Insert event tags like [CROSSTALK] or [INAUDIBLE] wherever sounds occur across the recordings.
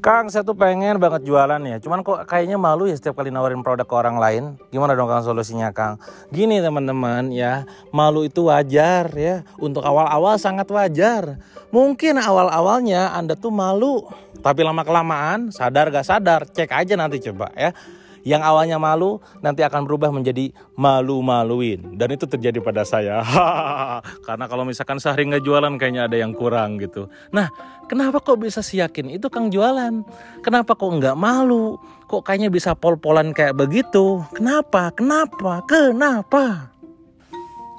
Kang, saya tuh pengen banget jualan ya. Cuman kok kayaknya malu ya setiap kali nawarin produk ke orang lain. Gimana dong Kang solusinya Kang? Gini teman-teman ya, malu itu wajar ya. Untuk awal-awal sangat wajar. Mungkin awal-awalnya Anda tuh malu. Tapi lama-kelamaan sadar gak sadar, cek aja nanti coba ya yang awalnya malu nanti akan berubah menjadi malu-maluin. Dan itu terjadi pada saya. [LAUGHS] Karena kalau misalkan sehari nggak jualan kayaknya ada yang kurang gitu. Nah kenapa kok bisa si yakin? Itu kang jualan. Kenapa kok nggak malu? Kok kayaknya bisa pol-polan kayak begitu? Kenapa? Kenapa? Kenapa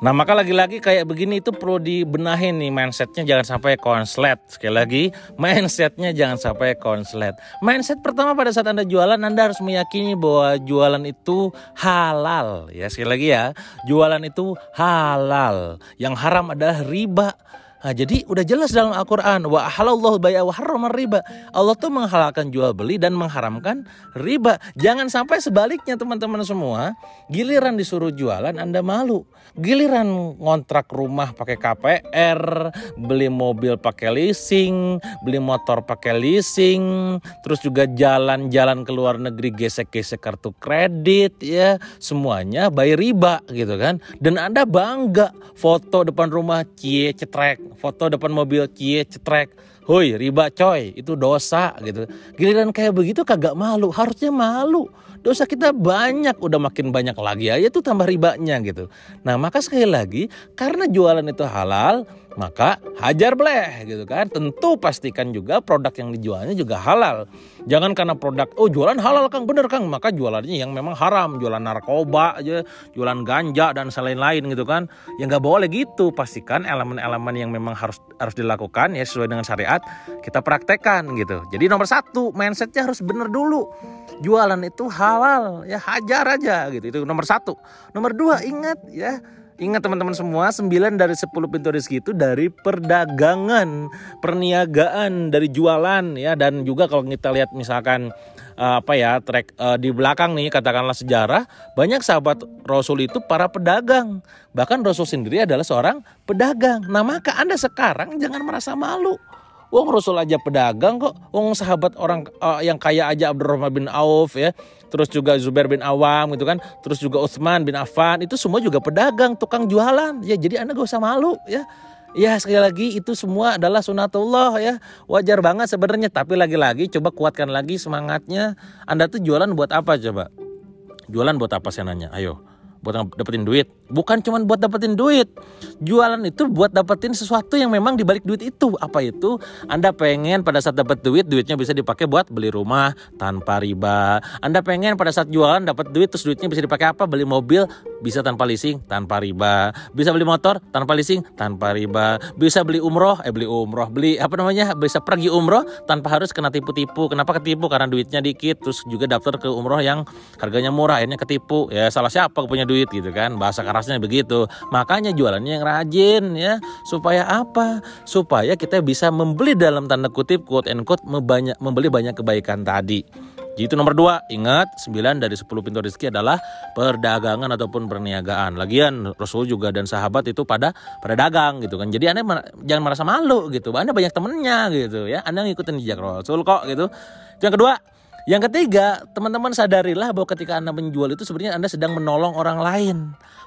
Nah maka lagi-lagi kayak begini itu perlu dibenahin nih mindsetnya jangan sampai konslet. Sekali lagi mindsetnya jangan sampai konslet. Mindset pertama pada saat anda jualan anda harus meyakini bahwa jualan itu halal. Ya sekali lagi ya jualan itu halal. Yang haram adalah riba. Nah, jadi udah jelas dalam Al-Quran wa halallahu bai'a wa harrama riba. Allah tuh menghalalkan jual beli dan mengharamkan riba. Jangan sampai sebaliknya teman-teman semua, giliran disuruh jualan Anda malu. Giliran ngontrak rumah pakai KPR, beli mobil pakai leasing, beli motor pakai leasing, terus juga jalan-jalan ke luar negeri gesek-gesek kartu kredit ya, semuanya bayar riba gitu kan. Dan Anda bangga foto depan rumah cie cetrek foto depan mobil cie cetrek. Hoi riba coy. Itu dosa gitu. Giliran kayak begitu kagak malu. Harusnya malu dosa kita banyak udah makin banyak lagi ya itu tambah ribanya gitu. Nah maka sekali lagi karena jualan itu halal maka hajar bleh gitu kan. Tentu pastikan juga produk yang dijualnya juga halal. Jangan karena produk oh jualan halal kang. Bener kang. Maka jualannya yang memang haram jualan narkoba aja jualan ganja dan selain-lain gitu kan. Ya nggak boleh gitu. Pastikan elemen-elemen yang memang harus harus dilakukan ya sesuai dengan syariat kita praktekkan gitu. Jadi nomor satu mindsetnya harus bener dulu. Jualan itu halal ya hajar aja gitu. Itu nomor satu. Nomor dua ingat ya. Ingat teman-teman semua, 9 dari 10 pintu rezeki itu dari perdagangan, perniagaan, dari jualan ya. Dan juga kalau kita lihat misalkan uh, apa ya track uh, di belakang nih katakanlah sejarah banyak sahabat Rasul itu para pedagang. Bahkan Rasul sendiri adalah seorang pedagang. Nah maka anda sekarang jangan merasa malu Wong Rasul aja pedagang kok. Wong sahabat orang uh, yang kaya aja Abdurrahman bin Auf ya. Terus juga Zubair bin Awam gitu kan. Terus juga Utsman bin Affan itu semua juga pedagang, tukang jualan. Ya jadi Anda gak usah malu ya. Ya sekali lagi itu semua adalah sunatullah ya. Wajar banget sebenarnya tapi lagi-lagi coba kuatkan lagi semangatnya. Anda tuh jualan buat apa coba? Jualan buat apa saya nanya? Ayo buat dapetin duit. Bukan cuma buat dapetin duit. Jualan itu buat dapetin sesuatu yang memang dibalik duit itu. Apa itu? Anda pengen pada saat dapat duit, duitnya bisa dipakai buat beli rumah tanpa riba. Anda pengen pada saat jualan dapat duit, terus duitnya bisa dipakai apa? Beli mobil bisa tanpa leasing, tanpa riba. Bisa beli motor tanpa leasing, tanpa riba. Bisa beli umroh, eh beli umroh, beli apa namanya? Bisa pergi umroh tanpa harus kena tipu-tipu. Kenapa ketipu? Karena duitnya dikit, terus juga daftar ke umroh yang harganya murah, akhirnya ketipu. Ya salah siapa punya duit gitu kan bahasa kerasnya begitu makanya jualannya yang rajin ya supaya apa supaya kita bisa membeli dalam tanda kutip quote and quote membeli banyak kebaikan tadi jadi itu nomor dua, ingat 9 dari 10 pintu rezeki adalah perdagangan ataupun perniagaan. Lagian Rasul juga dan sahabat itu pada pada dagang gitu kan. Jadi Anda jangan merasa malu gitu. Anda banyak temennya gitu ya. Anda ngikutin jejak Rasul kok gitu. Yang kedua, yang ketiga, teman-teman sadarilah bahwa ketika Anda menjual itu sebenarnya Anda sedang menolong orang lain.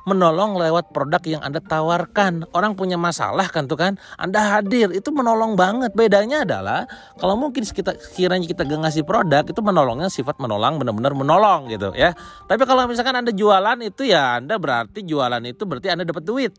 Menolong lewat produk yang Anda tawarkan. Orang punya masalah kan tuh kan, Anda hadir, itu menolong banget. Bedanya adalah kalau mungkin kita kiranya kita ngasih produk, itu menolongnya sifat menolong benar-benar menolong gitu ya. Tapi kalau misalkan Anda jualan itu ya Anda berarti jualan itu berarti Anda dapat duit.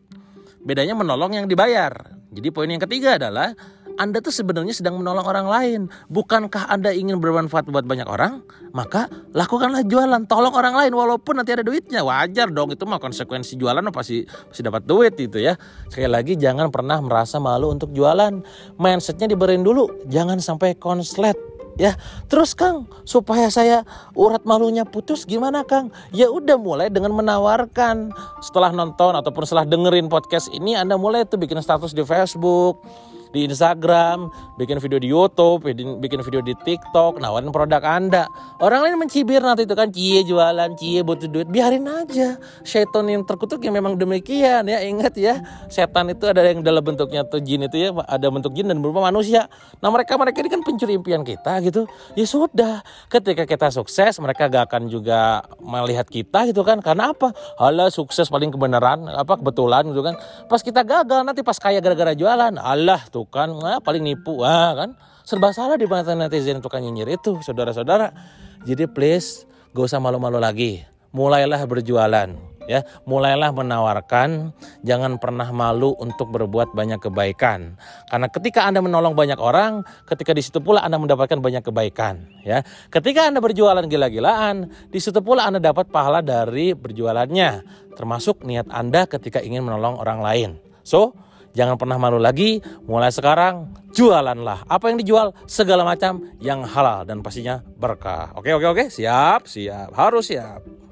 Bedanya menolong yang dibayar. Jadi poin yang ketiga adalah anda tuh sebenarnya sedang menolong orang lain. Bukankah Anda ingin bermanfaat buat banyak orang? Maka lakukanlah jualan, tolong orang lain walaupun nanti ada duitnya. Wajar dong itu mah konsekuensi jualan pasti pasti dapat duit itu ya. Sekali lagi jangan pernah merasa malu untuk jualan. Mindsetnya diberin dulu, jangan sampai konslet ya terus Kang supaya saya urat malunya putus gimana Kang ya udah mulai dengan menawarkan setelah nonton ataupun setelah dengerin podcast ini Anda mulai tuh bikin status di Facebook di Instagram, bikin video di YouTube, bikin video di TikTok, nawarin produk Anda. Orang lain mencibir nanti itu kan cie jualan, cie butuh duit, biarin aja. Setan yang terkutuk yang memang demikian ya. Ingat ya, setan itu ada yang dalam bentuknya tuh jin itu ya, ada bentuk jin dan berupa manusia. Nah, mereka mereka ini kan pencuri impian kita gitu. Ya sudah, ketika kita sukses, mereka gak akan juga melihat kita gitu kan. Karena apa? Halah sukses paling kebenaran, apa kebetulan gitu kan. Pas kita gagal nanti pas kaya gara-gara jualan, Allah tuh kan, nah, paling nipu, ah kan serba salah di mata netizen tukang nyinyir itu, saudara-saudara. Jadi please, gak usah malu-malu lagi. Mulailah berjualan, ya. Mulailah menawarkan, jangan pernah malu untuk berbuat banyak kebaikan. Karena ketika Anda menolong banyak orang, ketika di situ pula Anda mendapatkan banyak kebaikan, ya. Ketika Anda berjualan gila-gilaan, di situ pula Anda dapat pahala dari berjualannya, termasuk niat Anda ketika ingin menolong orang lain. So, Jangan pernah malu lagi, mulai sekarang jualanlah. Apa yang dijual? Segala macam yang halal dan pastinya berkah. Oke, oke, oke, siap, siap, harus siap.